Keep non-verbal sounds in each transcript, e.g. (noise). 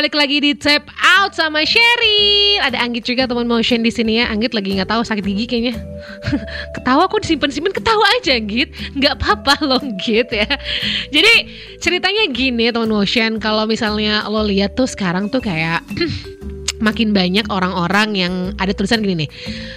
balik lagi di tap out sama Sherry. Ada Anggit juga teman motion di sini ya. Anggit lagi nggak tahu sakit gigi kayaknya. (laughs) ketawa kok disimpan-simpan ketawa aja Git. Nggak apa-apa loh Git ya. Jadi ceritanya gini teman motion kalau misalnya lo lihat tuh sekarang tuh kayak (clears throat) makin banyak orang-orang yang ada tulisan gini nih.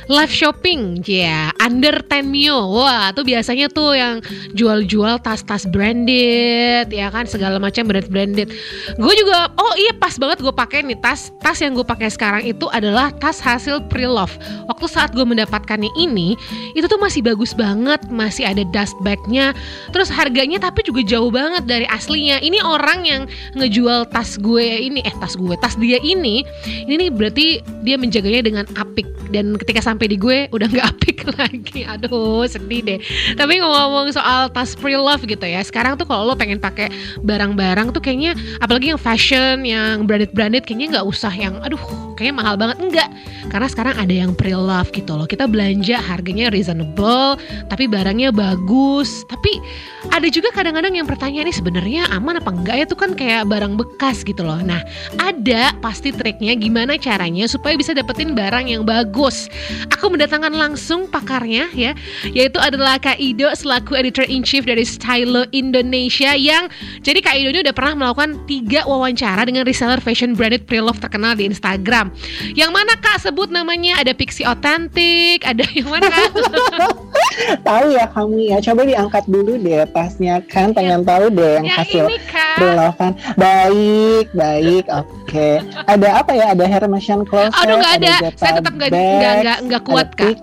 Live shopping ya yeah, under 10 mio wah tuh biasanya tuh yang jual-jual tas-tas branded ya kan segala macam brand branded gue juga oh iya pas banget gue pakai nih tas. Tas yang gue pakai sekarang itu adalah tas hasil pre-love. Waktu saat gue mendapatkannya ini itu tuh masih bagus banget. Masih ada dust bagnya. Terus harganya tapi juga jauh banget dari aslinya. Ini orang yang ngejual tas gue ini eh tas gue tas dia ini nih berarti dia menjaganya dengan apik. Dan ketika sampai di gue udah nggak (laughs) apik lagi. Aduh sedih deh. Tapi ngomong soal tas pre love gitu ya sekarang tuh kalau lo pengen pakai barang-barang tuh kayaknya apalagi yang fashion yang branded branded kayaknya nggak usah yang aduh kayaknya mahal banget. Enggak. Karena sekarang ada yang pre love gitu loh. Kita belanja harganya reasonable tapi barangnya bagus. Tapi ada juga kadang-kadang yang pertanyaan ini sebenarnya aman apa enggak ya? Tuh kan kayak barang bekas gitu loh. Nah ada pasti triknya gimana caranya supaya bisa dapetin barang yang bagus. Aku mendatangkan langsung pakarnya ya yaitu adalah Kak Ido selaku editor in chief dari Stylo Indonesia yang jadi Kak Ido ini udah pernah melakukan tiga wawancara dengan reseller fashion branded pre-love terkenal di Instagram yang mana Kak? Sebut namanya. Ada Pixie Authentic ada yang mana? Kak? (laughs) tahu ya kamu ya. Coba diangkat dulu deh tasnya kan pengen ya, tahu deh yang, yang hasil relevan. Baik baik. Oke. Okay. ada apa ya? Ada Hermesian closet aduh nggak ada, ada. Saya tetap nggak nggak nggak kuat kak.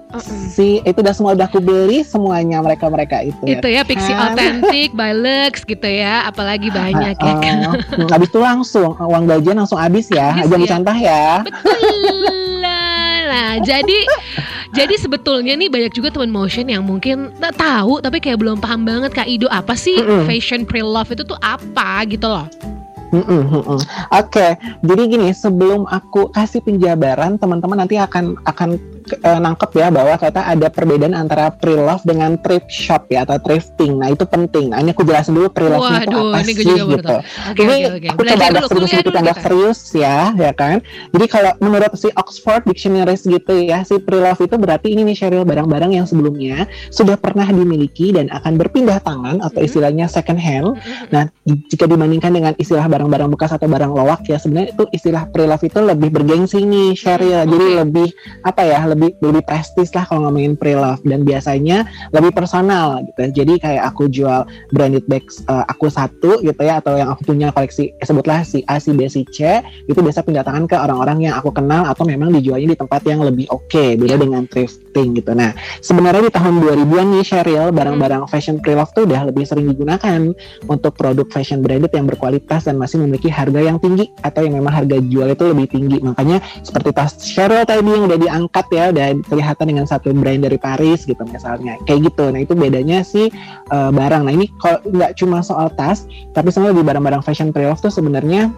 Si itu udah semua udah aku beli semuanya mereka mereka itu itu ya, ya Pixie kan? Authentic by Lux gitu ya. Apalagi banyak uh, ya kan uh, habis itu langsung uang gajian langsung habis ya. Habis ya. contoh ya betul nah jadi jadi sebetulnya nih banyak juga teman motion yang mungkin tak tahu tapi kayak belum paham banget Kak Ido apa sih mm -mm. fashion pre-love itu tuh apa gitu loh. Mm -mm, mm Oke, okay. jadi gini sebelum aku kasih penjabaran, teman-teman nanti akan akan uh, nangkep ya bahwa ternyata ada perbedaan antara pre-love dengan thrift shop ya atau thrifting. Nah itu penting. Nah ini aku jelasin dulu pre-love itu apa ini sih gitu. Okay, ini okay, okay. aku coba ada sedikit sedikit agak serius ya, ya kan. Jadi kalau menurut si Oxford Dictionaries gitu ya, si pre-love itu berarti ini nih Cheryl barang-barang yang sebelumnya sudah pernah dimiliki dan akan berpindah tangan atau mm-hmm. istilahnya second hand. Mm-hmm. Nah jika dibandingkan dengan istilah barang-barang bekas atau barang lowak ya sebenarnya itu istilah pre-love itu lebih bergengsi nih Cheryl. Jadi lebih apa ya lebih lebih prestis lah kalau ngomongin pre-love dan biasanya lebih personal gitu. Jadi kayak aku jual branded bags uh, aku satu gitu ya atau yang aku punya koleksi eh, sebutlah si A, si B, si C itu biasa pindah tangan ke orang-orang yang aku kenal atau memang dijualnya di tempat yang lebih oke okay, beda yeah. dengan thrifting gitu. Nah sebenarnya di tahun 2000-an nih Cheryl barang-barang fashion pre-love tuh udah lebih sering digunakan untuk produk fashion branded yang berkualitas dan masih memiliki harga yang tinggi atau yang memang harga jual itu lebih tinggi. Makanya seperti tas Cheryl tadi yang udah diangkat ya udah kelihatan dengan satu brand dari Paris gitu misalnya. Kayak gitu. Nah itu bedanya sih uh, barang. Nah ini kalau nggak cuma soal tas tapi semua di barang-barang fashion pre-off tuh sebenarnya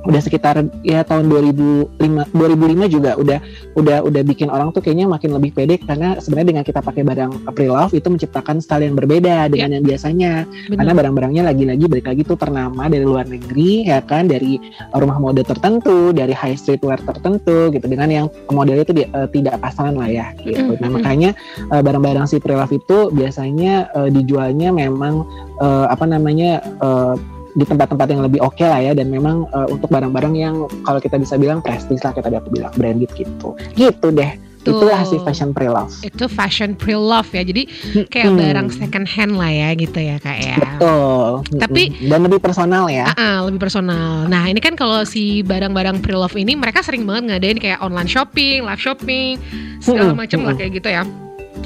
udah sekitar ya tahun 2005 2005 juga udah udah udah bikin orang tuh kayaknya makin lebih pede karena sebenarnya dengan kita pakai barang pre-love itu menciptakan style yang berbeda dengan yeah. yang biasanya Bener. karena barang-barangnya lagi-lagi balik lagi tuh ternama dari luar negeri ya kan dari rumah mode tertentu dari high streetwear tertentu gitu dengan yang modelnya itu uh, tidak pasangan lah ya gitu. Mm -hmm. Nah makanya uh, barang-barang si pre-love itu biasanya uh, dijualnya memang uh, apa namanya uh, di tempat-tempat yang lebih oke okay lah ya dan memang uh, untuk barang-barang yang kalau kita bisa bilang prestis lah kita dapat bilang branded gitu gitu deh Tuh. Itulah si fashion pre-love. Itu fashion pre-love ya. Jadi kayak hmm. barang second hand lah ya gitu ya kak ya. Betul. Tapi dan lebih personal ya. Uh -uh, lebih personal. Nah ini kan kalau si barang-barang pre-love ini mereka sering banget ngadain kayak online shopping, live shopping, segala macam lah kayak gitu ya.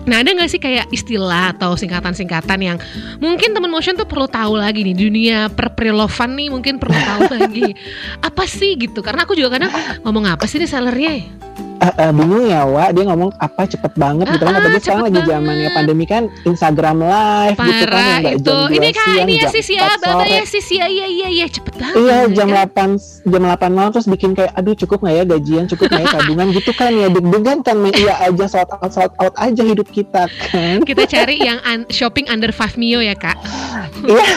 Nah ada gak sih kayak istilah atau singkatan-singkatan yang mungkin teman motion tuh perlu tahu lagi nih dunia perprelovan nih mungkin perlu tahu lagi. (laughs) Apa sih gitu? Karena aku juga kadang ngomong apa sih nih sellernya uh, uh, bingung ya Wak. Dia ngomong apa cepet banget? Gitu kan. Ah, apalagi sekarang lagi zamannya pandemi kan Instagram live gitu kan Parah yang itu. jam 2 Ini kak, siang, ini ya jam sis ya, 4 bapak ya sis ya, iya iya iya cepet banget. Iya ya jam kan? 8 jam 8 malam terus bikin kayak aduh cukup nggak ya gajian? Cukup nggak ya tabungan? Gitu kan ya. Deg-degan kan main iya aja sold out sold out aja hidup kita kan. Kita cari yang un- shopping under 5 mio ya kak. Iya. (laughs)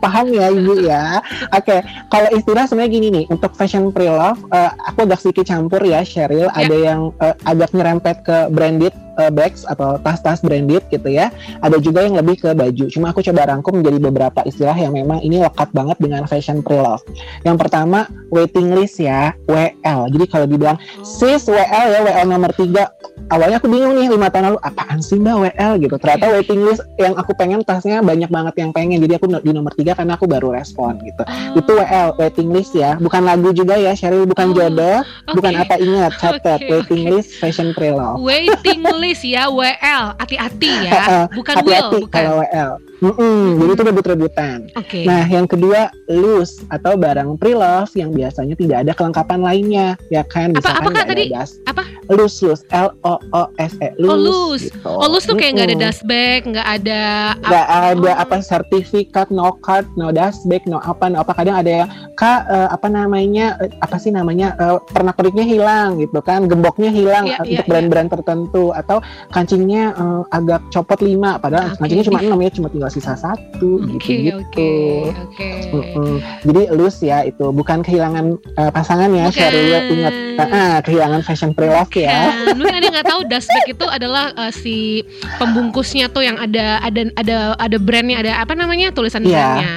paham ya ibu ya. Oke kalau istilah sebenarnya gini nih. Untuk fashion pre-love eh, aku agak sedikit campur ya Cheryl Ya. ada yang eh, agak nyerempet ke branded eh, bags atau tas-tas branded gitu ya. Ada juga yang lebih ke baju. Cuma aku coba rangkum menjadi beberapa istilah yang memang ini lekat banget dengan fashion pre-love. Yang pertama waiting list ya. WL jadi kalau dibilang sis WL ya WL nomor 3 awalnya aku bingung nih lima tahun lalu apaan sih mbak WL gitu. Ternyata waiting list yang aku pengen tasnya banyak banget yang pengen. Jadi aku di nomor tiga karena aku baru respon gitu. Itu WL waiting list ya. Bukan lagu juga ya Sheryl bukan Oh, jodoh Oke. bukan apa ingat catat. (laughs) Oke, waiting list fashion pre-love. Waiting list (laughs) ya, WL. Hati-hati ya. (laughs) Bukan will, hati-hati bukan. kalau WL Mm-mm, jadi itu rebut-rebutan Oke. Nah, yang kedua loose atau barang pre-love yang biasanya tidak ada kelengkapan lainnya, ya kan? Apa- Misalkan apa, ada tadi? das. Apa? Loose, loose, L O O S E, loose. Oh, loose. Gitu. Oh, lu tuh kayak nggak ada Mm-mm. dust bag, nggak ada Nggak ada Oh. apa sertifikat, no card, no dust bag, no apa, no apa. Kadang ada yang kak eh, apa namanya eh, apa sih namanya eh, pernak-perniknya hilang gitu kan, gemboknya hilang Iya, eh, iya, untuk brand-brand tertentu atau kancingnya eh, agak copot lima, padahal Oke. kancingnya cuma enam ya, cuma tinggal sisa satu Oke, gitu-gitu. oke, oke. Mm-mm. Jadi loose ya itu bukan kehilangan eh, pasangan ya. Sheryl ingat ah, kehilangan fashion pre-love ya. Kan, mungkin ada yang nggak tahu dust bag itu adalah eh, si pembungkusnya tuh yang ada ada ada ada brandnya ada apa namanya tulisan Iya. brandnya.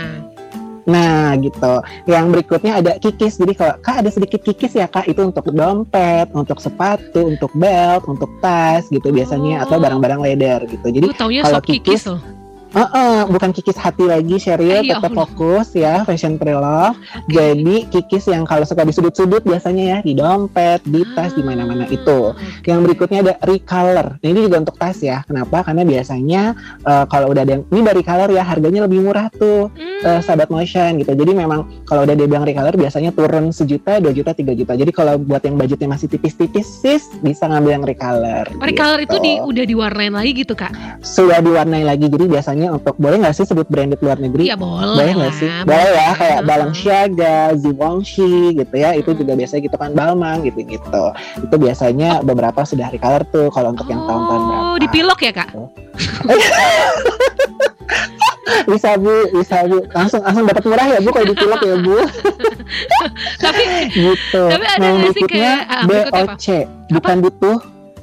Nah gitu. Yang berikutnya ada kikis. Jadi kalau kak ada sedikit kikis ya kak itu untuk dompet, untuk sepatu, untuk belt, untuk tas gitu biasanya atau Oh. barang-barang leather gitu. Jadi kalau sop kikis loh. Eh, eh, bukan kikis hati lagi Sheryl, ya tetap Allah. fokus ya fashion pre-love. Jadi kikis yang kalau suka di sudut-sudut biasanya ya di dompet, di tas, di mana-mana Ah, itu. Yang berikutnya ada recolor. Nah, ini juga untuk tas ya. Kenapa? Karena biasanya eh, kalau udah ada yang ini dari color ya harganya lebih murah tuh Hmm, eh, sahabat motion gitu. Jadi memang kalau udah dia bilang recolor biasanya turun sejuta, dua juta, tiga juta. Jadi kalau buat yang budgetnya masih tipis-tipis sis bisa ngambil yang recolor. Recolor itu gitu. di udah diwarnain lagi gitu kak? sudah diwarnai lagi. Jadi biasanya untuk boleh nggak sih sebut branded luar negeri? Iya boleh. boleh nggak sih? Boleh ya kayak. Balenciaga, Givenchy gitu ya. Itu Hmm. juga biasanya gitu kan Balmain gitu-gitu. Itu biasanya beberapa sudah recolor tuh kalau untuk yang tahun-tahun berapa. Oh, dipilok ya kak? (laughs) bisa bu, bisa bu. Langsung langsung dapat murah ya bu kalau dipilok ya bu. (laughs) Tapi gitu. Tapi ada nah, sih kayak- ah, apa? BOC, bukan butuh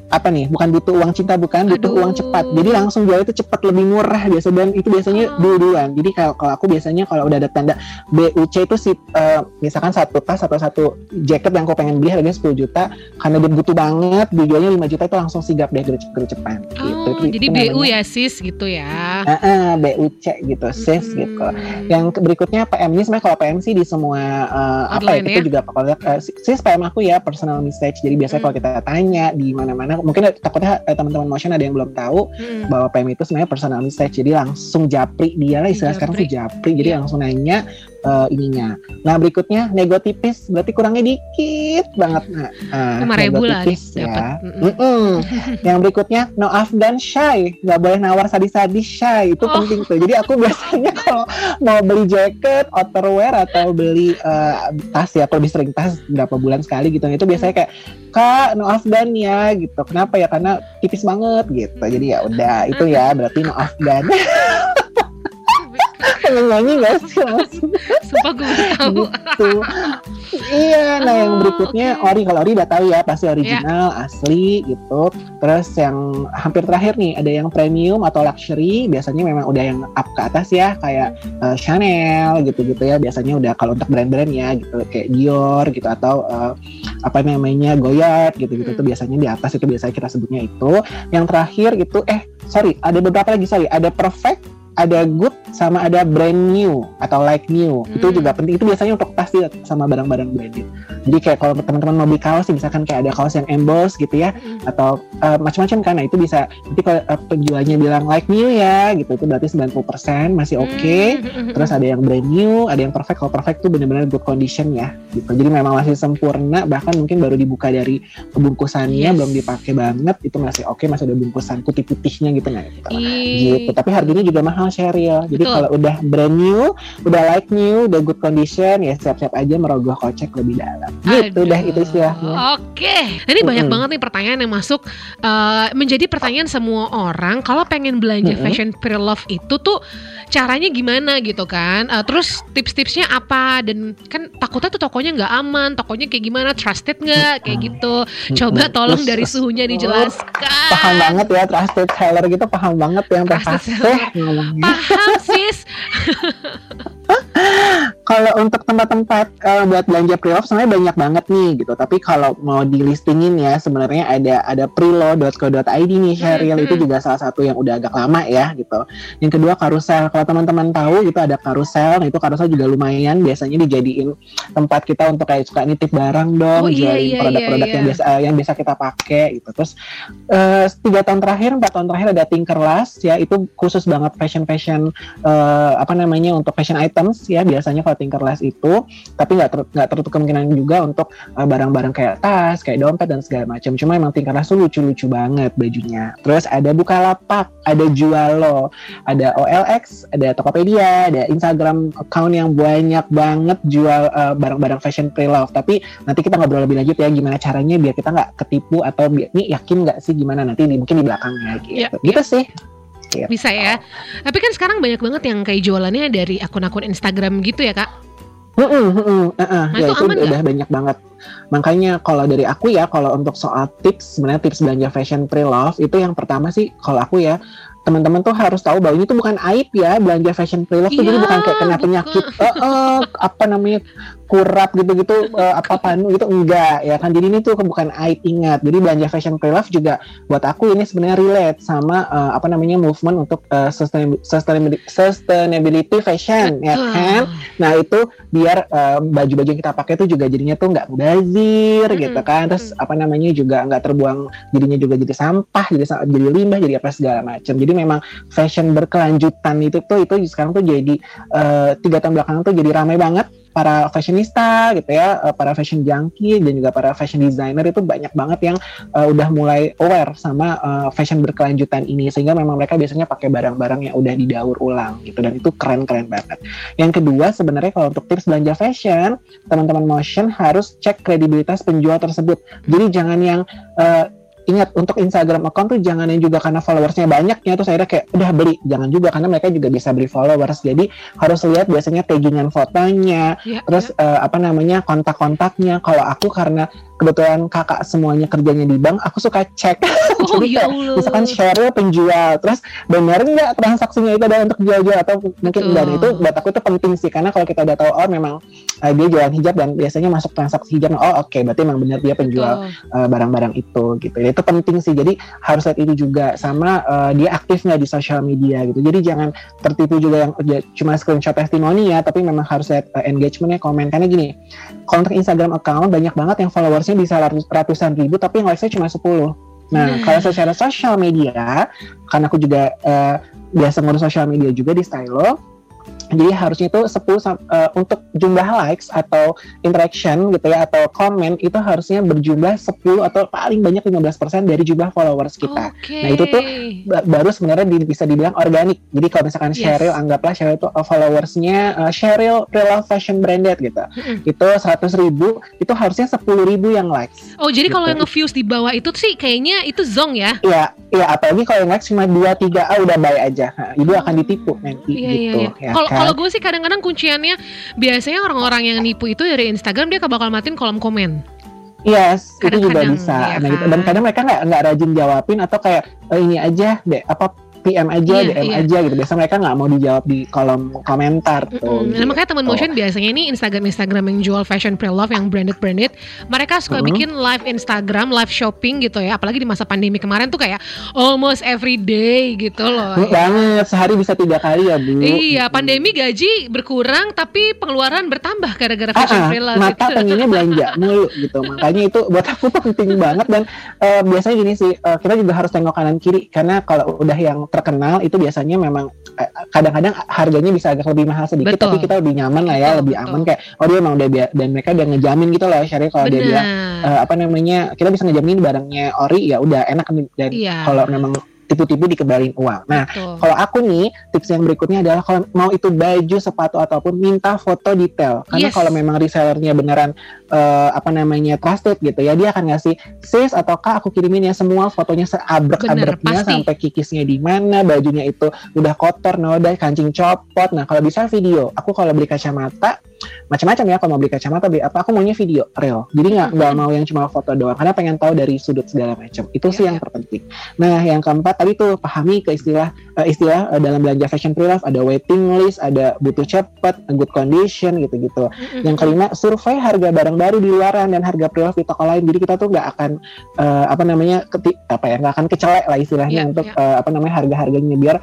apa nih? Bukan butuh uang cinta bukan, butuh Aduh. uang cepat. Jadi langsung jual itu cepat lebih murah biasa dan itu biasanya Oh. duluan. Jadi kalau kalau aku biasanya kalau udah ada tanda BUC itu si eh, misalkan satu tas atau satu jaket yang aku pengen beli harganya 10 juta karena dia butuh banget dijualnya 5 juta itu langsung sigap deh gercep gercepan gitu. Oh, Itu- jadi itu BU namanya, ya sis gitu ya. eh, eh, BUC gitu, sis Mm-mm. gitu. Yang berikutnya PM ini sebenarnya kalau PM sih di semua eh, apa ya kita ya? juga kalau lihat eh, sis PM aku ya personal message. Jadi biasanya Hmm. kalau kita tanya di mana-mana mungkin takutnya eh, teman-teman motion ada yang belum tahu Hmm. bahwa PM itu sebenarnya personal message. Jadi langsung japri dia lah istilah sekarang tuh japri. Jadi Iya. langsung nanya eh, ininya. Nah berikutnya nego tipis berarti kurangnya dikit banget. Nah, ah, Lima nego ribu lah tipis dapat. ya. Yang berikutnya no afdan shy. Nggak boleh nawar sadis-sadis shy. Itu Oh. penting tuh. Jadi aku biasanya (laughs) kalau mau beli jaket outerwear atau beli eh, tas ya aku lebih sering tas berapa bulan sekali gitu. Itu biasanya kayak kak no afdan ya gitu. Kenapa ya? Karena tipis banget gitu. Jadi ya udah itu ya berarti no afdan (laughs) pengen nyanyi gak sih Sumpah gue tahu. gitu. iya, nah yang Oh, berikutnya oke. ori kalau ori udah tahu ya pasti original, asli gitu. Terus yang hampir terakhir nih ada yang premium atau luxury, biasanya memang udah yang up ke atas ya kayak eh, Chanel gitu-gitu ya. Biasanya udah kalau untuk brand-brand ya gitu kayak Dior gitu atau eh, apa namanya Goyard gitu-gitu Hmm. tuh biasanya di atas itu biasanya kita sebutnya itu. Yang terakhir itu eh sorry ada beberapa lagi sorry ada perfect ada good sama ada brand new atau like new. Hmm. Itu juga penting. Itu biasanya untuk pasti sama barang-barang branded. Jadi kayak kalau teman-teman mau beli kaos, misalkan kayak ada kaos yang emboss gitu ya, Mm. atau uh, macam-macam kan. Nah, itu bisa nanti kalau uh, penjualnya bilang like new ya, gitu itu berarti 90% masih oke. Hmm. Terus ada yang brand new, ada yang perfect. Kalau perfect tuh benar-benar good condition ya, gitu. Jadi memang masih sempurna, bahkan mungkin baru dibuka dari bungkusannya, Yes. belum dipakai banget, itu masih oke, masih ada bungkusan putih-putihnya gitu nah. Gitu. Gitu. Tapi harganya juga mahal Cheryl. Jadi kalau udah brand new, udah like new, udah good condition, ya siap-siap aja merogoh kocek lebih dalam. Gitu Aduh. dah itu istilahnya. Oke, ini banyak Mm-mm. banget nih pertanyaan yang masuk eh, menjadi pertanyaan semua orang. Kalau pengen belanja Mm-mm. fashion pre-love itu tuh caranya gimana gitu kan? Eh, terus tips-tipsnya apa? Dan kan takutnya tuh tokonya nggak aman, tokonya kayak gimana? Trusted nggak? Kayak gitu. Coba tolong dari suhunya (laughs) dijelaskan. Paham banget ya trusted seller gitu, paham banget yang ngomongnya. Paham sis. (laughs) (laughs) Kalau untuk tempat-tempat eh, buat belanja pre-love sebenarnya banyak banget nih gitu. Tapi kalau mau di listingin ya sebenarnya ada ada prilo.co.id nih Cheryl Hmm, itu juga salah satu yang udah agak lama ya gitu. Yang kedua karusel. Kalau teman-teman tahu gitu ada karusel, nah itu karusel juga lumayan biasanya dijadiin tempat kita untuk kayak suka nitip barang dong, Oh, iya, jualin iya, produk-produk iya, yang iya. biasa eh, yang bisa kita pakai gitu. Terus eh, tiga tahun terakhir, empat tahun terakhir ada Tinkerlust ya itu khusus banget fashion-fashion eh, apa namanya untuk fashion items ya biasanya kalau Tinkerlust itu tapi nggak ter- nggak tertutup kemungkinan juga untuk eh, barang-barang kayak tas kayak dompet dan segala macam. Cuma emang Tinkerlust tuh lucu-lucu banget bajunya. Terus ada Bukalapak ada Jualo ada OLX ada Tokopedia ada Instagram account yang banyak banget jual eh, barang-barang fashion pre-love. Tapi nanti kita ngobrol lebih lanjut ya gimana caranya biar kita nggak ketipu atau ini yakin nggak sih gimana nanti di, mungkin di belakangnya gitu. Ya, gitu sih Gitu. Bisa ya. Tapi kan sekarang banyak banget yang kayak jualannya dari akun-akun Instagram gitu ya kak. Mm-mm, mm-mm, uh-uh. Nah, ya itu itu aman udah banyak banget. Makanya kalau dari aku ya, kalau untuk soal tips, sebenarnya tips belanja fashion pre-love itu yang pertama sih, kalau aku ya, teman-teman tuh harus tahu bahwa ini tuh bukan aib ya belanja fashion pre-love tuh jadi Iya, bukan kayak kena penyakit, eh, eh, apa namanya kurap gitu-gitu, eh, apa panu gitu enggak ya kan. Jadi ini tuh bukan aib ingat. Jadi belanja fashion pre-love juga buat aku ini sebenarnya relate sama eh, apa namanya movement untuk eh, sustainab- sustainability, sustainability fashion ya kan. Nah itu biar baju-baju yang kita pakai itu juga jadinya tuh nggak mubazir Mm-mm. gitu kan. Terus Mm. apa namanya juga nggak terbuang jadinya juga jadi sampah, jadi jadi limbah, jadi apa segala macam. Jadi memang fashion berkelanjutan itu tuh itu sekarang tuh jadi eh, tiga tahun belakangan tuh jadi ramai banget para fashionista gitu ya, eh, para fashion junkie dan juga para fashion designer itu banyak banget yang eh, udah mulai aware sama eh, fashion berkelanjutan ini sehingga memang mereka biasanya pakai barang-barang yang udah didaur ulang gitu dan itu keren-keren banget. Yang kedua sebenarnya kalau untuk tips belanja fashion, teman-teman motion harus cek kredibilitas penjual tersebut. Jadi jangan yang eh, ingat untuk Instagram account tuh jangan yang juga karena followersnya banyaknya terus akhirnya kayak udah beli. Jangan juga karena mereka juga bisa beli followers. Jadi harus lihat biasanya taggingan fotonya Ya, terus eh, apa namanya kontak-kontaknya. Kalau aku karena kebetulan kakak semuanya kerjanya di bank aku suka cek. (laughs) Oh (laughs) Jadi ya kayak, misalkan Cheryl penjual terus benar nggak transaksinya itu adalah untuk jual-jual? Atau mungkin Betul. dan itu buat aku itu penting sih karena kalau kita udah tahu oh memang eh, dia jualan hijab dan biasanya masuk transaksi hijab oh oke berarti memang benar dia penjual eh, barang-barang itu gitu. Itu penting sih. Jadi harus lihat itu juga sama eh, dia aktif nggak di sosial media gitu. Jadi jangan tertipu juga yang ya, cuma screenshot testimoni ya tapi memang harus lihat eh, engagementnya komen. Karena gini kalau untuk Instagram account banyak banget yang followersnya bisa ratus- ratusan ribu tapi yang likesnya cuma 10 nah Nah. kalau secara sosial media karena aku juga eh, biasa ngurus sosial media juga di Stylo jadi harusnya itu 10 sam- eh, untuk jumlah likes atau interaction gitu ya atau komen itu harusnya berjumlah 10 atau paling banyak 15% dari jumlah followers kita. Oke. Nah, itu tuh Ba- baru sebenarnya di- bisa dibilang organik. Jadi kalau misalkan Yes. Cheryl anggaplah Cheryl itu uh, followersnya uh, Cheryl Prelove Fashion Branded gitu. Mm-mm. Itu 100 ribu, itu harusnya 10 ribu yang likes. Oh jadi kalau Gitu. yang nge-views di bawah itu sih kayaknya itu zong ya? Iya, iya apalagi kalau yang likes cuma 2 3 ah udah baik aja. Nah, ibu akan ditipu nanti Iya, gitu iya, iya. ya Kalau kan. Kalau gue sih kadang-kadang kunciannya biasanya orang-orang yang nipu itu dari Instagram dia bakal matiin kolom komen. Yes, itu juga bisa. iya Nah, gitu. kan? Dan kadang mereka nggak nggak rajin jawabin atau kayak "Eh, ini aja deh apa PM aja, Iya, DM iya. aja gitu. Biasa mereka nggak mau dijawab di kolom komentar tuh. Mm-mm. Nah, makanya teman gitu. motion biasanya ini Instagram Instagram yang jual fashion pre-love yang branded branded, mereka suka Mm-mm. bikin live Instagram, live shopping gitu ya. Apalagi di masa pandemi kemarin tuh kayak almost every day gitu loh. Hmm, banget sehari bisa tiga kali ya bu. Iya, Gitu. pandemi gaji berkurang tapi pengeluaran bertambah gara-gara Ah, fashion ah, pre-love. mata gitu. pengennya belanja (laughs) mulu gitu makanya itu buat aku tuh penting banget dan eh, biasanya gini sih eh, kita juga harus tengok kanan kiri karena kalau udah yang terkenal itu biasanya memang eh, kadang-kadang harganya bisa agak lebih mahal sedikit Betul. tapi kita lebih nyaman lah ya Betul, lebih betul. aman kayak oh dia emang udah dan mereka udah ngejamin gitu loh Syari kalau dia bilang eh, apa namanya kita bisa ngejamin barangnya ori ya udah enak dan Iya. kalau memang tipu-tipu dikebalin uang nah Betul. kalau aku nih tips yang berikutnya adalah kalau mau itu baju, sepatu ataupun minta foto detail. Karena Yes. kalau memang resellernya beneran eh, apa namanya trusted gitu ya, dia akan ngasih sis atau kak aku kirimin ya semua fotonya seabrek-abreknya sampai kikisnya di mana, bajunya itu udah kotor, noda, kancing copot. Nah kalau bisa video. Aku kalau beli kacamata macam-macam ya kalau mau beli kacamata beli apa. Aku maunya video real. Jadi nggak nggak mau yang cuma foto doang. Karena pengen tahu dari sudut segala macam. Itu sih Iya, yang terpenting. Nah yang keempat tadi tuh pahami ke istilah eh, istilah eh, dalam belanja fashion pre-love ada waiting list ada butuh cepat good condition gitu-gitu. Yang kelima survei harga barang baru di luaran dan harga pre-love di toko lain. Jadi kita tuh nggak akan eh, apa namanya keti, apa ya nggak akan kecelek lah istilahnya Iya, untuk iya. eh, apa namanya harga-harganya. Biar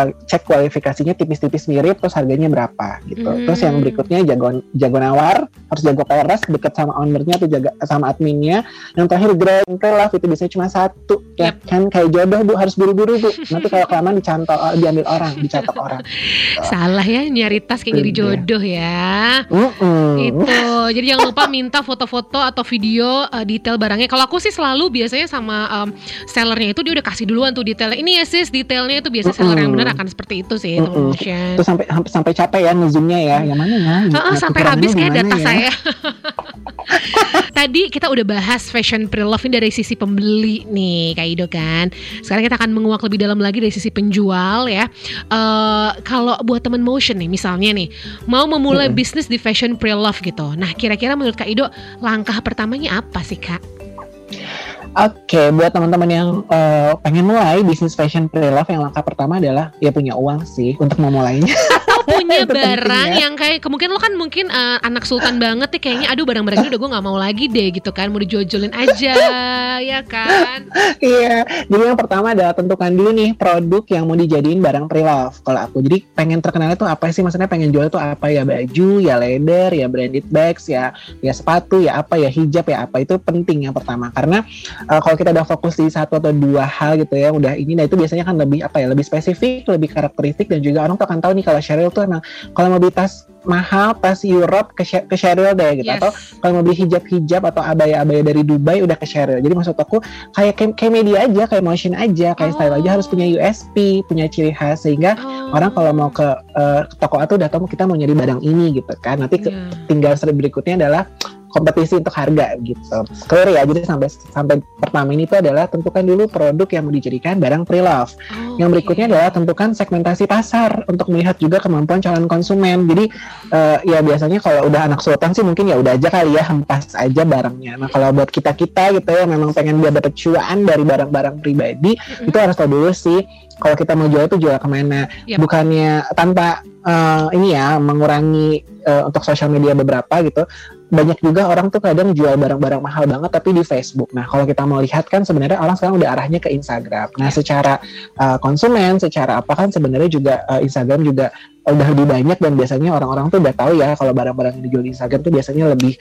eh, cek kualifikasinya tipis-tipis mirip terus harganya berapa gitu. Hmm. terus yang berikutnya jagoan jago nawar harus jago peres deket sama ownernya atau jaga sama adminnya yang terakhir grand pre-love itu biasanya cuma satu ya kan kayak jodoh bu harus buru-buru bu (laughs) nanti kalau kelamaan dicantol eh, diambil orang dicatok orang (laughs) Salah ya nyari tas kayak jadi Iya. jodoh ya. Mm-mm. Itu. Jadi jangan lupa minta foto-foto atau video uh, detail barangnya. Kalau aku sih selalu biasanya sama um, sellernya itu dia udah kasih duluan tuh detailnya. Ini ya sis detailnya itu biasa seller yang benar akan seperti itu sih Motion. Terus sampai sampai capek ya ngezoomnya ya. Yang mana ya? Heeh, Nah, sampai habis kayak data ya? saya. (laughs) Tadi kita udah bahas fashion pre-love ini dari sisi pembeli nih Kak Ido kan. Sekarang kita akan menguak lebih dalam lagi dari sisi penjual ya. Eh kalau buat temen motion nih misalnya nih mau memulai Mm-mm. bisnis di fashion pre-love gitu. Nah kira-kira menurut Kak Ido langkah pertamanya apa sih Kak? Oke, buat teman-teman yang eh, pengen mulai bisnis fashion pre-love yang langkah pertama adalah ya punya uang sih untuk memulainya. (laughs) Punya (laughs) Itu barang ya. yang kayak kemungkinan lo kan mungkin eh, anak sultan banget nih kayaknya aduh barang-barang ini udah gue nggak mau lagi deh gitu kan mau dijual-jualin aja (laughs) ya kan. Iya, jadi yang pertama adalah tentukan dulu nih produk yang mau dijadiin barang pre-love. Kalau aku, jadi pengen terkenalnya tuh apa sih? Maksudnya pengen jual tuh apa ya? Baju, ya leather, ya branded bags, ya ya sepatu, ya apa ya hijab, ya apa itu penting yang pertama. Karena uh, kalau kita udah fokus di satu atau dua hal gitu ya, udah ini, nah itu biasanya kan lebih apa ya? Lebih spesifik, lebih karakteristik dan juga orang tuh akan tahu nih kalau Cheryl tuh emang kalau mau beli tas mahal, tas Europe ke, ke Cheryl deh gitu. Yes. Atau kalau mau beli hijab-hijab atau abaya-abaya dari Dubai udah ke Cheryl. Jadi maksud aku kayak kayak, kayak media aja, kayak motion aja, kayak style aja Oh. harus punya USP, punya ciri khas sehingga Oh. orang kalau mau ke, eh, ke toko A tuh udah tahu kita mau nyari barang ini gitu kan. Nanti ke- Iya. tinggal step berikutnya adalah kompetisi untuk harga gitu. Clear ya. Jadi sampai sampai pertama ini tuh adalah tentukan dulu produk yang mau dijadikan barang pre-love. Oh, Yang berikutnya adalah tentukan segmentasi pasar untuk melihat juga kemampuan calon konsumen. Jadi eh, ya biasanya kalau udah anak sultan sih mungkin ya udah aja kali ya hempas aja barangnya. Nah kalau buat kita kita gitu ya memang pengen biar dapat cuan dari barang-barang pribadi Mm-mm. itu harus tahu dulu sih kalau kita mau jual itu jual ke mana. Yap. Bukannya tanpa eh, ini ya mengurangi eh, untuk sosial media beberapa gitu. Banyak juga orang tuh kadang jual barang-barang mahal banget tapi di Facebook. Nah kalau kita mau lihat kan sebenarnya orang sekarang udah arahnya ke Instagram. Nah Ya. secara uh, konsumen, secara apa kan sebenarnya juga uh, Instagram juga udah lebih banyak dan biasanya orang-orang tuh udah tahu ya kalau barang-barang yang dijual di Instagram tuh biasanya lebih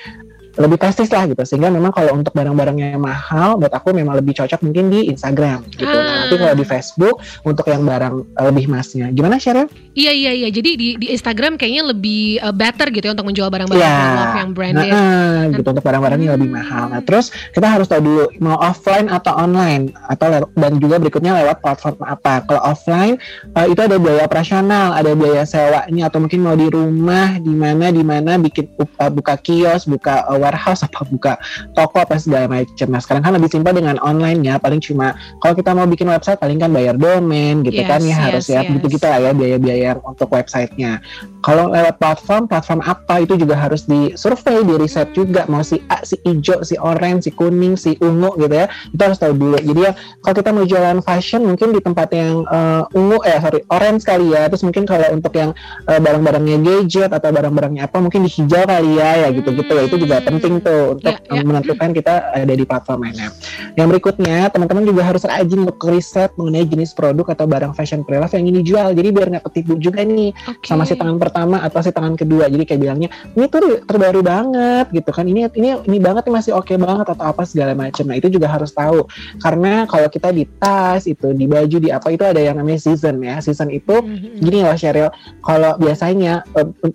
lebih prestis lah gitu sehingga memang kalau untuk barang-barangnya yang mahal buat aku memang lebih cocok mungkin di Instagram gitu nah nanti kalau di Facebook untuk yang barang uh, lebih masnya gimana Sheryl? Iya iya iya. Jadi di di Instagram kayaknya lebih uh, better gitu ya untuk menjual barang-barang Iya. pre-love yang branded. Nah, gitu untuk barang-barang yang lebih Hmm. mahal. Nah, terus kita harus tahu dulu mau offline atau online atau dan juga berikutnya lewat platform apa. Kalau offline eh, itu ada biaya operasional, ada biaya sewanya atau mungkin mau di rumah di mana di mana bikin u- eh, buka kios, buka eh, warehouse apa buka toko apa segala macam. Nah, sekarang kan lebih simpel dengan online ya. Paling cuma kalau kita mau bikin website paling kan bayar domain gitu Yes, kan ya yes, harus ya yes. gitu-gitu lah ya biaya-biaya untuk websitenya. kalau lewat platform platform apa itu juga harus di survei di riset juga mau si A si hijau si orange si kuning si ungu gitu ya itu harus tahu dulu jadi ya kalau kita mau jualan fashion mungkin di tempat yang uh, ungu eh sorry orange kali ya terus mungkin kalau untuk yang uh, barang-barangnya gadget atau barang-barangnya apa mungkin di hijau kali ya ya gitu gitu ya itu juga penting tuh untuk yeah, yeah. menentukan kita ada di platform mana yang berikutnya teman-teman juga harus rajin untuk riset mengenai jenis produk atau barang fashion pre yang ini dijual jadi biar nggak ketipu juga nih okay. sama si tangan pertama atau si tangan kedua. Jadi kayak bilangnya ini tuh terbaru banget gitu kan. Ini ini ini banget nih masih oke okay banget atau apa segala macam. Nah itu juga harus tahu. Karena kalau kita di tas itu di baju di apa itu ada yang namanya season ya. Season itu mm-hmm. gini loh Cheryl kalau biasanya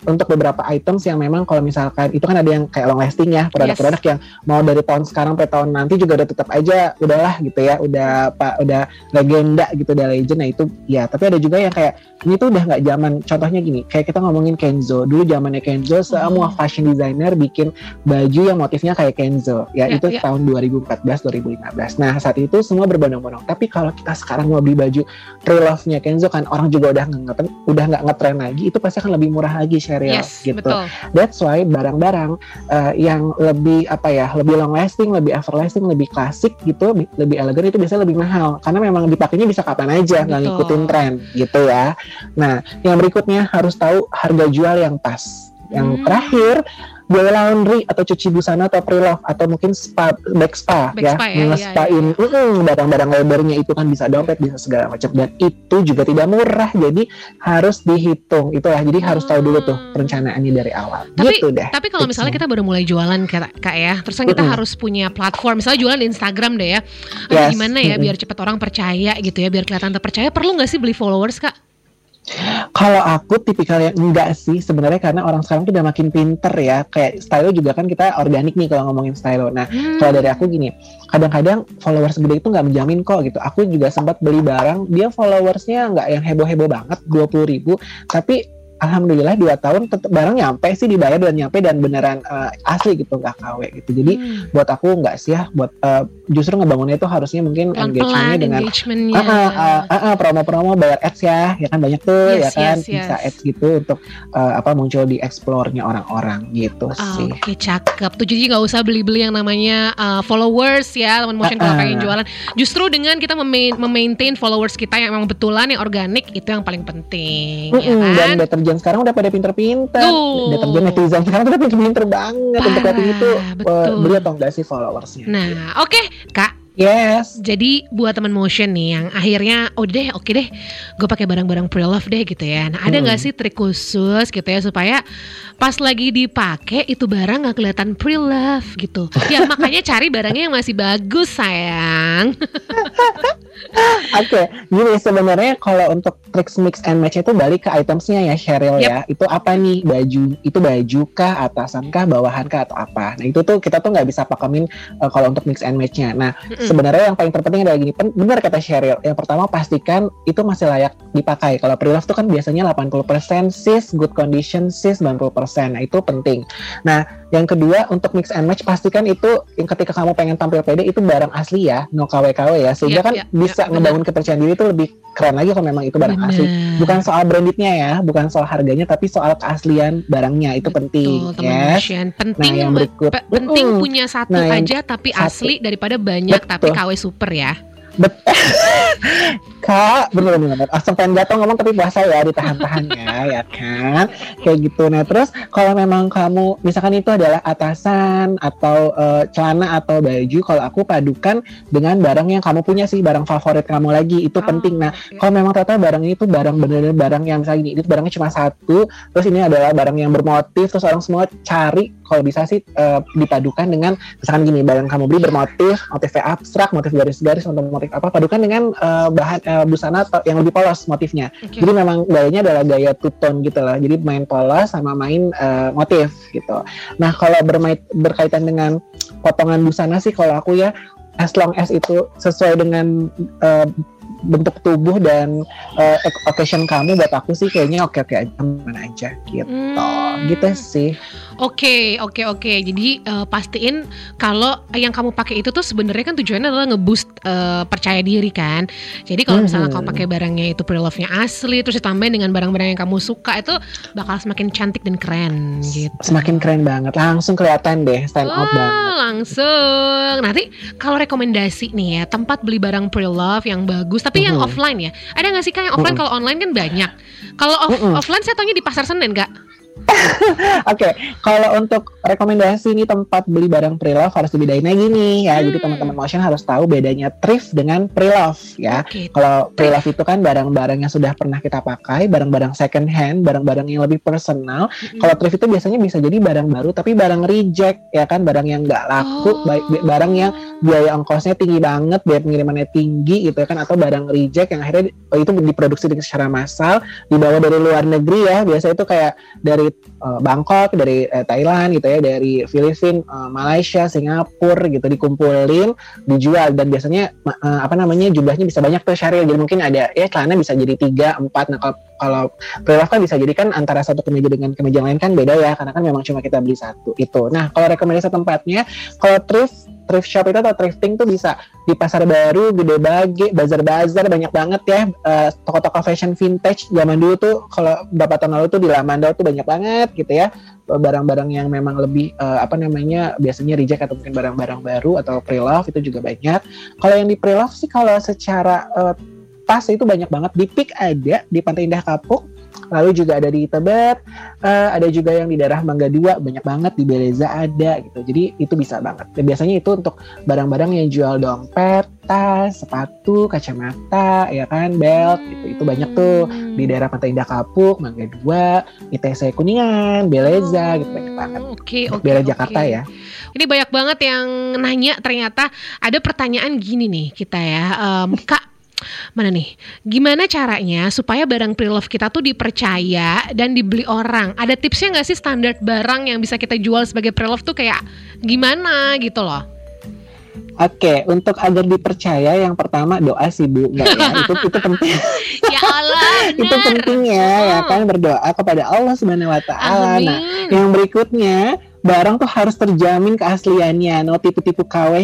untuk beberapa items yang memang kalau misalkan itu kan ada yang kayak long lasting ya produk-produk yes. yang mau dari tahun sekarang sampai tahun nanti juga udah tetap aja udahlah gitu ya udah pak udah legenda gitu udah legend nah itu ya tapi ada juga yang kayak ini tuh udah nggak zaman contohnya gini kayak kita ngomongin Kenzo dulu zamannya Kenzo semua hmm. fashion designer bikin baju yang motifnya kayak Kenzo ya, ya itu ya. tahun 2014 2015 nah saat itu semua berbondong-bondong tapi kalau kita sekarang mau beli baju pre-love-nya Kenzo kan orang juga udah nggak udah nggak ngetren lagi itu pasti akan lebih murah lagi Sheryl yes, gitu betul. that's why barang-barang uh, yang lebih apa ya lebih long lasting lebih everlasting lebih klasik gitu lebih elegan itu biasanya lebih mahal karena memang dipakainya bisa kapan aja nggak ngikutin tren gitu ya Nah, yang berikutnya harus tahu harga jual yang pas. Yang hmm. terakhir biaya laundry atau cuci busana atau pre-love atau mungkin spa back spa back ya, spa ya ngespain ya, ya. mm, barang-barang lebarnya itu kan bisa dompet bisa segala macam dan itu juga tidak murah jadi harus dihitung itulah jadi hmm. harus tahu dulu tuh hmm. perencanaannya dari awal tapi gitu deh tapi kalau misalnya kita baru mulai jualan kak, kak ya terus kan kita mm -hmm. harus punya platform misalnya jualan di Instagram deh ya yes. gimana ya mm -hmm. biar cepat orang percaya gitu ya biar kelihatan terpercaya perlu nggak sih beli followers kak kalau aku tipikal yang enggak sih sebenarnya karena orang sekarang tuh udah makin pinter ya. Kayak style juga kan kita organik nih kalau ngomongin style. Nah, hmm. kalau dari aku gini, kadang-kadang followers gede itu nggak menjamin kok gitu. Aku juga sempat beli barang, dia followersnya nggak yang heboh-heboh banget, dua puluh ribu, tapi alhamdulillah dua tahun tetap barang nyampe sih dibayar dan nyampe dan beneran uh, asli gitu nggak KW gitu jadi hmm. buat aku nggak sih ya buat uh, justru ngebangunnya itu harusnya mungkin engagementnya dengan engagementnya. Uh, uh, uh, uh, promo-promo bayar ads ya ya kan banyak tuh yes, ya kan yes, yes. bisa ads gitu untuk uh, apa muncul di explore-nya orang-orang gitu oh, sih oke okay, cakep tuh jadi nggak usah beli-beli yang namanya uh, followers ya teman motion uh, uh. kalau pengen jualan justru dengan kita memaintain followers kita yang memang betulan yang organik itu yang paling penting uh, ya kan? dan deterjen sekarang udah pada pinter-pinter. Uh. Deterjen netizen sekarang udah pinter-pinter banget Parah, untuk lihat itu uh, beli atau enggak sih followersnya. Nah, oke, okay. Kak. Yes. Jadi buat teman motion nih yang akhirnya oh deh oke okay deh gue pakai barang-barang pre love deh gitu ya. Nah ada nggak hmm. sih trik khusus gitu ya supaya pas lagi dipakai itu barang nggak kelihatan pre love gitu. Ya (laughs) makanya cari barangnya yang masih bagus sayang. (laughs) Oke, okay. gini sebenarnya kalau untuk tricks mix and match itu balik ke itemsnya ya Cheryl yep. ya. Itu apa nih baju? Itu baju kah, atasan kah, bawahan kah atau apa? Nah itu tuh kita tuh nggak bisa pakemin uh, kalau untuk mix and matchnya. Nah sebenarnya yang paling terpenting adalah gini, benar kata Cheryl. Yang pertama pastikan itu masih layak dipakai. Kalau pre-love tuh kan biasanya 80% sis, good condition sis 90%. Nah itu penting. Nah yang kedua untuk mix and match pastikan itu yang ketika kamu pengen tampil pede itu barang asli ya, no KW-KW ya. Sehingga yep, kan yep, bisa yep, ngebangun bener. kepercayaan diri itu lebih keren lagi kalau memang itu barang bener. asli. Bukan soal brandednya ya, bukan soal harganya, tapi soal keaslian barangnya itu Betul, penting. Yes. Penting, nah, yang berikut, penting punya satu nah, aja tapi satu. asli daripada banyak Betul. tapi KW super ya. Betul. Kak, bener bener. Langsung pengen jatuh ngomong tapi bahasa ya ditahan-tahan ya, ya kan? Kayak gitu. Nah terus kalau memang kamu misalkan itu adalah atasan atau uh, celana atau baju, kalau aku padukan dengan barang yang kamu punya sih, barang favorit kamu lagi itu oh, penting. Nah okay. kalau memang ternyata barang ini tuh barang bener-bener barang yang misalnya ini, itu barangnya cuma satu, terus ini adalah barang yang bermotif, terus orang semua cari kalau bisa sih uh, dipadukan dengan misalkan gini barang kamu beli bermotif, motifnya abstrak, motif garis-garis, atau motif apa, padukan dengan uh, bahan uh, busana yang lebih polos motifnya. Okay. Jadi memang gayanya adalah gaya two tone gitu lah. Jadi main polos sama main uh, motif gitu. Nah kalau bermain berkaitan dengan potongan busana sih kalau aku ya as long as itu sesuai dengan uh, bentuk tubuh dan uh, occasion kamu buat aku sih kayaknya oke oke aja mana aja gitu hmm. gitu sih Oke, okay, oke, okay, oke. Okay. Jadi uh, pastiin kalau yang kamu pakai itu tuh sebenarnya kan tujuannya adalah ngeboost uh, percaya diri kan. Jadi kalau misalnya kamu pakai barangnya itu pre-love-nya asli, terus ditambahin dengan barang-barang yang kamu suka itu bakal semakin cantik dan keren gitu. Semakin keren banget, langsung kelihatan deh stand out banget. Langsung. Nanti kalau rekomendasi nih ya tempat beli barang pre-love yang bagus, tapi yang offline ya. Ada nggak sih kan yang offline? Kalau online kan banyak. Kalau off offline saya tanya di pasar Senen nggak? (laughs) Oke, okay. kalau untuk rekomendasi ini tempat beli barang pre-love harus dibedain lagi nih ya. Hmm. Jadi teman-teman motion harus tahu bedanya thrift dengan pre-love ya. Okay. Kalau pre-love itu kan barang-barang yang sudah pernah kita pakai, barang-barang second hand, barang-barang yang lebih personal. Hmm. Kalau thrift itu biasanya bisa jadi barang baru tapi barang reject ya kan, barang yang nggak laku, oh. barang yang biaya ongkosnya tinggi banget, biaya pengirimannya tinggi gitu ya kan atau barang reject yang akhirnya oh, itu diproduksi dengan secara massal, dibawa dari luar negeri ya. Biasa itu kayak dari uh, Bangkok, dari uh, Thailand gitu ya, dari Filipina, uh, Malaysia, Singapura gitu dikumpulin, dijual dan biasanya uh, apa namanya jumlahnya bisa banyak tuh Syaril. Jadi mungkin ada ya celana bisa jadi tiga, empat. Nah kalau kalau kan bisa jadi kan antara satu kemeja dengan kemeja lain kan beda ya karena kan memang cuma kita beli satu itu. Nah kalau rekomendasi tempatnya kalau thrift thrift shop itu atau thrifting tuh bisa di pasar baru, gede bagi, bazar-bazar banyak banget ya. Uh, toko-toko fashion vintage zaman dulu tuh kalau beberapa tahun lalu tuh di Lamandau tuh banyak banget gitu ya. Barang-barang yang memang lebih uh, apa namanya biasanya reject atau mungkin barang-barang baru atau pre-love itu juga banyak. Kalau yang di pre-love sih kalau secara uh, tas itu banyak banget. Di Pik ada di Pantai Indah Kapuk lalu juga ada di Tebet uh, ada juga yang di daerah Mangga Dua banyak banget di Beleza ada gitu. Jadi itu bisa banget. Dan biasanya itu untuk barang-barang yang jual dompet tas sepatu kacamata ya kan belt gitu. Itu banyak tuh di hmm. daerah Pantai Indah Kapuk Mangga Dua ITC Kuningan Beleza gitu banyak banget. oke okay, oke okay, okay. Jakarta ya. Ini banyak banget yang nanya ternyata ada pertanyaan gini nih kita ya. Um, (laughs) kak mana nih? Gimana caranya supaya barang pre-love kita tuh dipercaya dan dibeli orang? Ada tipsnya nggak sih standar barang yang bisa kita jual sebagai pre-love tuh kayak gimana gitu loh? Oke, untuk agar dipercaya yang pertama doa sih Bu, enggak ya? itu itu penting. (laughs) ya Allah, (laughs) itu pentingnya oh. ya kan berdoa kepada Allah Subhanahu wa taala. Nah, yang berikutnya barang tuh harus terjamin keasliannya, no tipu-tipu KW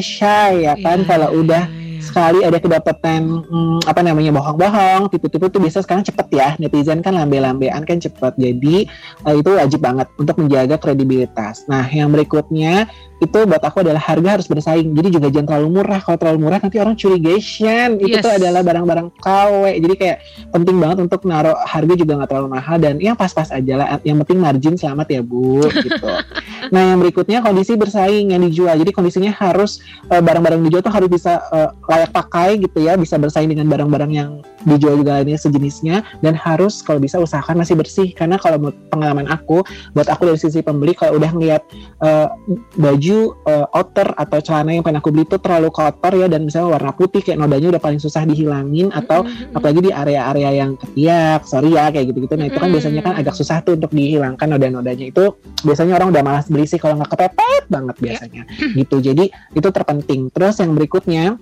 ya kan yeah. kalau udah sekali ada kedapatan hmm, apa namanya bohong-bohong, tipu-tipu tuh biasa sekarang cepet ya. Netizen kan lambe-lambean kan cepet. Jadi uh, itu wajib banget untuk menjaga kredibilitas. Nah, yang berikutnya itu buat aku adalah harga harus bersaing. Jadi juga jangan terlalu murah. Kalau terlalu murah nanti orang curigation. Itu yes. tuh adalah barang-barang KW. Jadi kayak penting banget untuk naruh harga juga nggak terlalu mahal dan yang pas-pas aja lah. Yang penting margin selamat ya Bu gitu. (laughs) nah yang berikutnya kondisi bersaing yang dijual. Jadi kondisinya harus uh, barang-barang dijual tuh harus bisa uh, layak pakai gitu ya. Bisa bersaing dengan barang-barang yang dijual juga lainnya sejenisnya dan harus kalau bisa usahakan masih bersih. Karena kalau pengalaman aku, buat aku dari sisi pembeli kalau udah ngeliat uh, baju uh, outer atau celana yang pengen aku beli itu terlalu kotor ya dan misalnya warna putih kayak nodanya udah paling susah dihilangin atau mm-hmm. apalagi di area-area yang ketiak, sorry ya kayak gitu-gitu. Nah itu kan biasanya kan agak susah tuh untuk dihilangkan noda-nodanya itu biasanya orang udah malas beli sih kalau nggak kepepet banget iya. biasanya yeah. gitu. Jadi itu terpenting. Terus yang berikutnya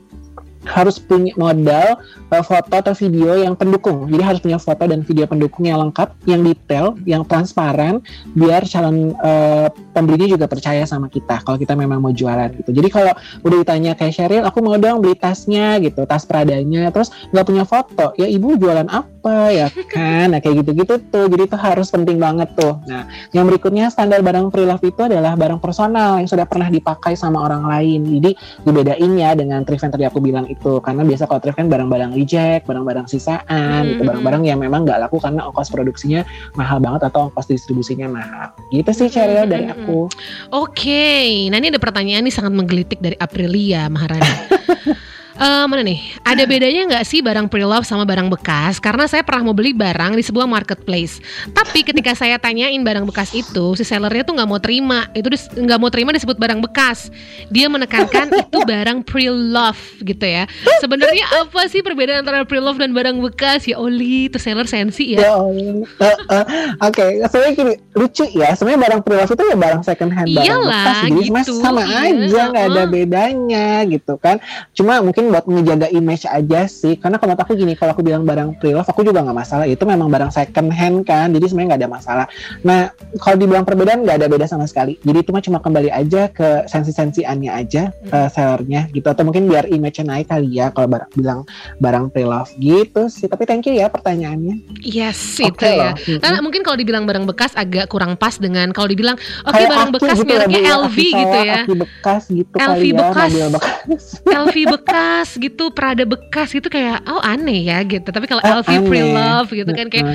harus punya modal uh, foto atau video yang pendukung. Jadi harus punya foto dan video pendukung yang lengkap, yang detail, yang transparan, biar calon uh, pembelinya juga percaya sama kita kalau kita memang mau jualan gitu. Jadi kalau udah ditanya kayak Sheryl, aku mau dong beli tasnya gitu, tas Pradanya, terus nggak punya foto, ya ibu jualan apa ya kan? Nah kayak gitu-gitu tuh. Jadi itu harus penting banget tuh. Nah yang berikutnya standar barang pre love itu adalah barang personal yang sudah pernah dipakai sama orang lain. Jadi dibedain ya dengan yang tadi aku bilang itu karena biasa kalau thrift kan barang-barang reject, barang-barang sisaan, hmm. itu barang-barang yang memang nggak laku karena ongkos produksinya mahal banget atau ongkos distribusinya mahal. Gitu sih Cheryl hmm. dari aku. Oke, okay. nah ini ada pertanyaan nih sangat menggelitik dari Aprilia Maharani. (laughs) Uh, mana nih? Ada bedanya nggak sih barang pre-love sama barang bekas? Karena saya pernah mau beli barang di sebuah marketplace. Tapi ketika saya tanyain barang bekas itu, si sellernya tuh nggak mau terima. Itu nggak mau terima disebut barang bekas. Dia menekankan (laughs) itu barang pre-love gitu ya. Sebenarnya apa sih perbedaan antara pre-love dan barang bekas? Ya Oli, itu seller sensi ya. ya uh, uh, Oke, okay. sebenarnya gini lucu ya. Sebenarnya barang pre-love itu ya barang second hand, barang Iyalah, bekas. Jadi gitu, sama iya. aja nggak ada bedanya gitu kan. cuma mungkin buat ngejaga image aja sih. Karena kalau aku gini kalau aku bilang barang pre-love aku juga nggak masalah. Itu memang barang second hand kan jadi sebenarnya nggak ada masalah. Nah kalau dibilang perbedaan nggak ada beda sama sekali. Jadi itu mah cuma kembali aja ke sensi-sensiannya aja hmm. uh, sellernya gitu. Atau mungkin biar image naik kali ya kalau barang bilang barang pre-love gitu sih. Tapi thank you ya pertanyaannya. Yes okay itu ya. loh. karena mungkin kalau dibilang barang bekas agak kurang pas dengan kalau dibilang oke okay, barang bekas gitu mereknya ya, LV gitu ya. LV bekas gitu LV bekas, ya, bekas. LV bekas gitu Prada bekas gitu kayak oh aneh ya gitu. Tapi kalau oh, LV pre-love gitu kan kayak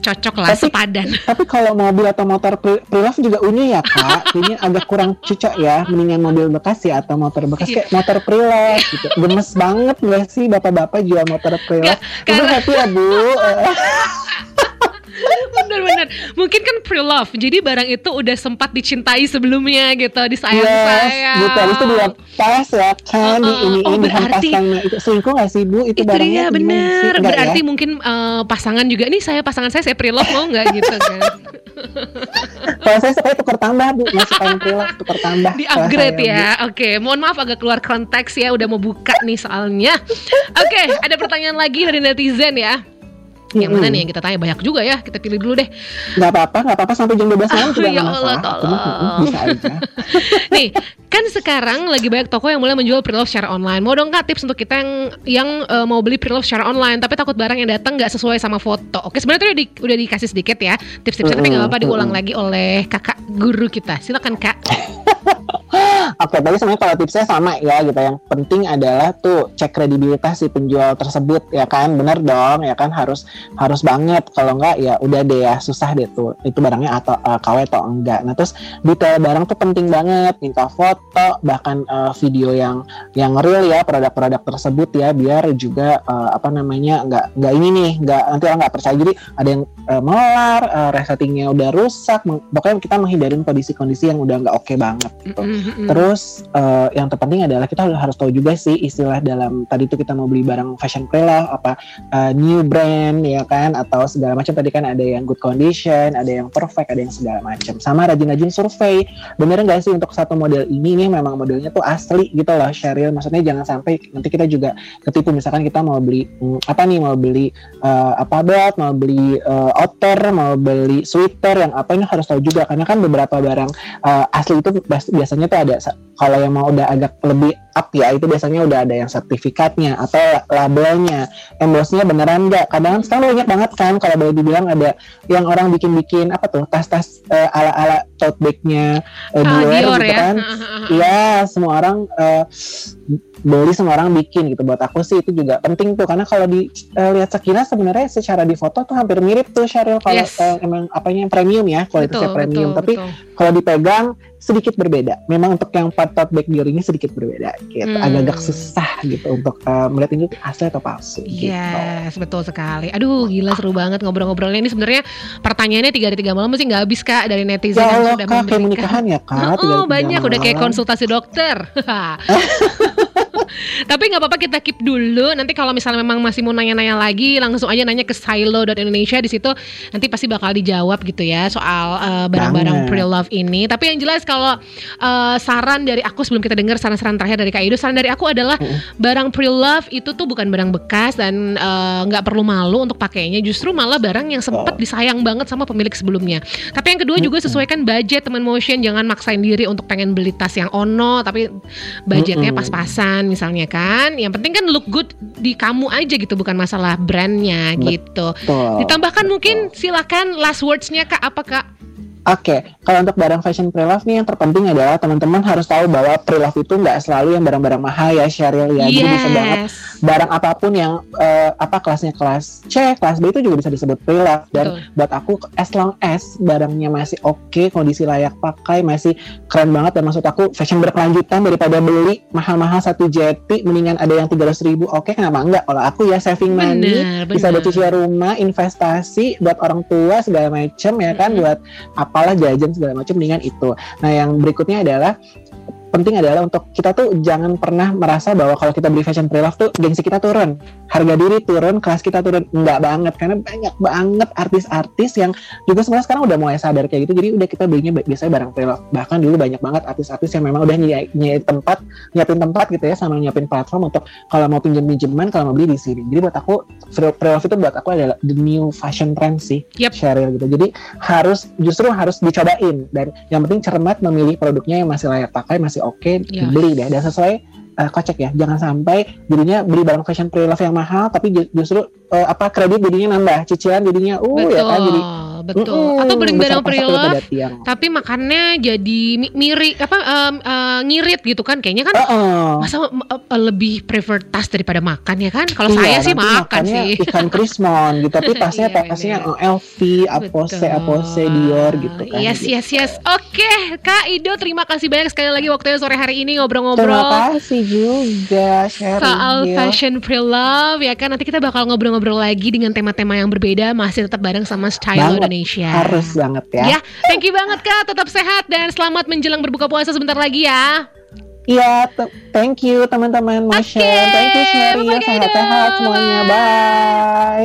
cocok lah tapi, sepadan. (laughs) tapi kalau mobil atau motor pre-love juga unyu ya kak. Ini agak kurang cocok ya mendingan mobil bekas ya atau motor bekas. Iya. kayak motor pre-love gitu. Gemes banget gak sih bapak-bapak jual motor pre-love? Itu happy ya bu (laughs) Bener-bener Mungkin kan pre-love Jadi barang itu udah sempat dicintai sebelumnya gitu Disayang-sayang yes, Gitu. Habis itu dilepas ya kan uh, uh, ini oh, berarti, Itu selingkuh gak sih Bu? Itu, itu barangnya dia bener. sih? Berarti ya? mungkin uh, pasangan juga Nih saya pasangan saya Saya pre-love mau gak gitu kan. (laughs) Kalau saya suka tukar tambah Bu. Nggak suka yang pre-love Tukar tambah. Di upgrade ya. Oke okay. Mohon maaf agak keluar konteks ya Udah mau buka nih soalnya. Oke okay, Ada pertanyaan lagi dari netizen ya yang mana nih yang kita tanya? Banyak juga ya kita pilih dulu deh. Nggak apa-apa nggak apa-apa sampai jam 12 malam (laughs) oh, ya Allah tolong. Bisa aja. (laughs) Nih kan sekarang lagi banyak toko yang mulai menjual pre-love secara online. Mau dong kak tips untuk kita yang yang uh, mau beli pre-love secara online tapi takut barang yang datang nggak sesuai sama foto. Oke sebenarnya udah di, udah dikasih sedikit ya tips-tipsnya tapi nggak apa-apa diulang lagi oleh kakak guru kita. Silakan kak (laughs) Oke, tadi sebenarnya kalau tipsnya sama ya gitu. Yang penting adalah tuh cek kredibilitas si penjual tersebut ya kan, bener dong ya kan harus harus banget. Kalau enggak ya udah deh ya susah deh tuh itu barangnya atau uh, KW atau enggak. Nah terus detail barang tuh penting banget, minta foto bahkan uh, video yang yang real ya produk-produk tersebut ya biar juga uh, apa namanya enggak enggak ini nih enggak nanti orang nggak percaya jadi ada yang uh, melar, uh, resettingnya udah rusak, pokoknya kita menghindarin kondisi-kondisi yang udah nggak oke okay banget gitu. Mm -hmm. Terus uh, yang terpenting adalah kita harus tahu juga sih istilah dalam tadi itu kita mau beli barang fashion pre lah apa uh, new brand ya kan atau segala macam tadi kan ada yang good condition, ada yang perfect, ada yang segala macam. Sama rajin-rajin survei. Bener nggak sih untuk satu model ini nih memang modelnya tuh asli gitu loh Sheryl. Maksudnya jangan sampai nanti kita juga ketipu misalkan kita mau beli hmm, apa nih mau beli uh, apa belt, mau beli uh, outer, mau beli sweater yang apa ini harus tahu juga karena kan beberapa barang uh, asli itu biasanya tuh ada kalau yang mau udah agak lebih up ya itu biasanya udah ada yang sertifikatnya atau labelnya. Embossnya beneran enggak kadang sekarang banyak banget kan kalau boleh dibilang ada yang orang bikin-bikin apa tuh tas-tas uh, ala-ala tote bagnya uh, Dior, Dior gitu ya? kan. (laughs) Iya semua orang uh, beli semua orang bikin gitu. Buat aku sih itu juga penting tuh karena kalau di uh, lihat sekilas sebenarnya secara di foto tuh hampir mirip tuh Sheryl kalau yes. uh, emang apanya premium ya kualitasnya betul, premium. betul, tapi kalau dipegang sedikit berbeda. Memang untuk yang part tote bag Dior ini sedikit berbeda gitu. Hmm. agak-agak susah gitu untuk uh, melihat ini asli atau palsu gitu. yes betul sekali. Aduh gila seru banget ngobrol-ngobrolnya. Ini sebenarnya pertanyaannya tiga hari tiga malam masih nggak habis kak dari netizen ya Allah, yang sudah kak, memberikan. kayak menikahan ya kak? Oh, banyak udah kayak konsultasi dokter (laughs) (laughs) Tapi nggak apa-apa kita keep dulu. Nanti kalau misalnya memang masih mau nanya-nanya lagi, langsung aja nanya ke silo.indonesia di situ nanti pasti bakal dijawab gitu ya soal uh, barang-barang pre-love ini. Tapi yang jelas kalau uh, saran dari aku sebelum kita dengar saran-saran terakhir dari Kak Ido, saran dari aku adalah barang pre-love itu tuh bukan barang bekas dan eh, nggak uh, perlu malu untuk pakainya. Justru malah barang yang sempat disayang banget sama pemilik sebelumnya. Tapi yang kedua juga sesuaikan budget teman motion, jangan maksain diri untuk pengen beli tas yang ono tapi budgetnya pas-pasan misalnya misalnya kan yang penting kan look good di kamu aja gitu bukan masalah brandnya gitu. Ditambahkan mungkin silakan last wordsnya kak apa kak Oke, okay. kalau untuk barang fashion pre-love nih yang terpenting adalah teman-teman harus tahu bahwa pre-love itu nggak selalu yang barang-barang mahal ya Sheryl ya. Yes. Jadi bisa banget barang apa pun yang uh, apa kelasnya kelas C, kelas B itu juga bisa disebut pre-love dan Betul. buat aku as long as barangnya masih oke, okay, kondisi layak pakai, masih keren banget dan maksud aku fashion berkelanjutan daripada beli mahal-mahal satu jeti mendingan ada yang tiga ratus ribu oke okay, kenapa enggak kalau aku ya saving money bener, bisa buat cicilan rumah investasi buat orang tua segala macem ya kan -hmm. buat apa apalah jajan segala macam dengan itu. Nah yang berikutnya adalah penting adalah untuk kita tuh jangan pernah merasa bahwa kalau kita beli fashion pre-love tuh gengsi kita turun, harga diri turun, kelas kita turun. Enggak banget karena banyak banget artis-artis yang juga sebenarnya sekarang udah mulai sadar kayak gitu. Jadi udah kita belinya biasanya barang pre-love. Bahkan dulu banyak banget artis-artis yang memang udah nyiapin tempat, nyiapin tempat gitu ya sama nyiapin platform untuk kalau mau pinjam-pinjaman, kalau mau beli di sini. Jadi buat aku pre-love itu buat aku adalah the new fashion trend sih, Yep. Cheryl gitu. Jadi harus justru harus dicobain dan yang penting cermat memilih produknya yang masih layak pakai, masih oke, Yes. beli deh dan sesuai eh, kocek ya. Jangan sampai jadinya beli barang fashion pre-love yang mahal tapi ju- justru eh, apa kredit jadinya nambah, cicilan jadinya uh betul, ya kan jadi betul. Atau besar pasak pre-love daripada tiang. tapi makannya jadi mi- mirip apa em, eh, ngirit gitu kan kayaknya kan Heeh. masa eh, eh, lebih prefer tas daripada makan ya kan kalau Iya, saya sih makan sih ikan (laughs) krismon gitu tapi tasnya Iya, tasnya bener. eh, LV, Apose, Betul. Apose, Dior gitu kan. yes Gitu. yes yes oke Kak Ido terima kasih banyak sekali lagi waktunya sore hari ini Terima ngobrol-ngobrol kasih juga sharing soal Gil. fashion pre-love ya kan nanti kita bakal ngobrol-ngobrol lagi dengan tema-tema yang berbeda masih tetap bareng sama Style Banget. Indonesia Harus banget ya. ya thank you banget Kak tetap sehat dan selamat menjelang berbuka puasa sebentar lagi ya Iya, thank you teman-teman Motion. Oke, Thank you Sherry. Sehat-sehat semuanya. Bye.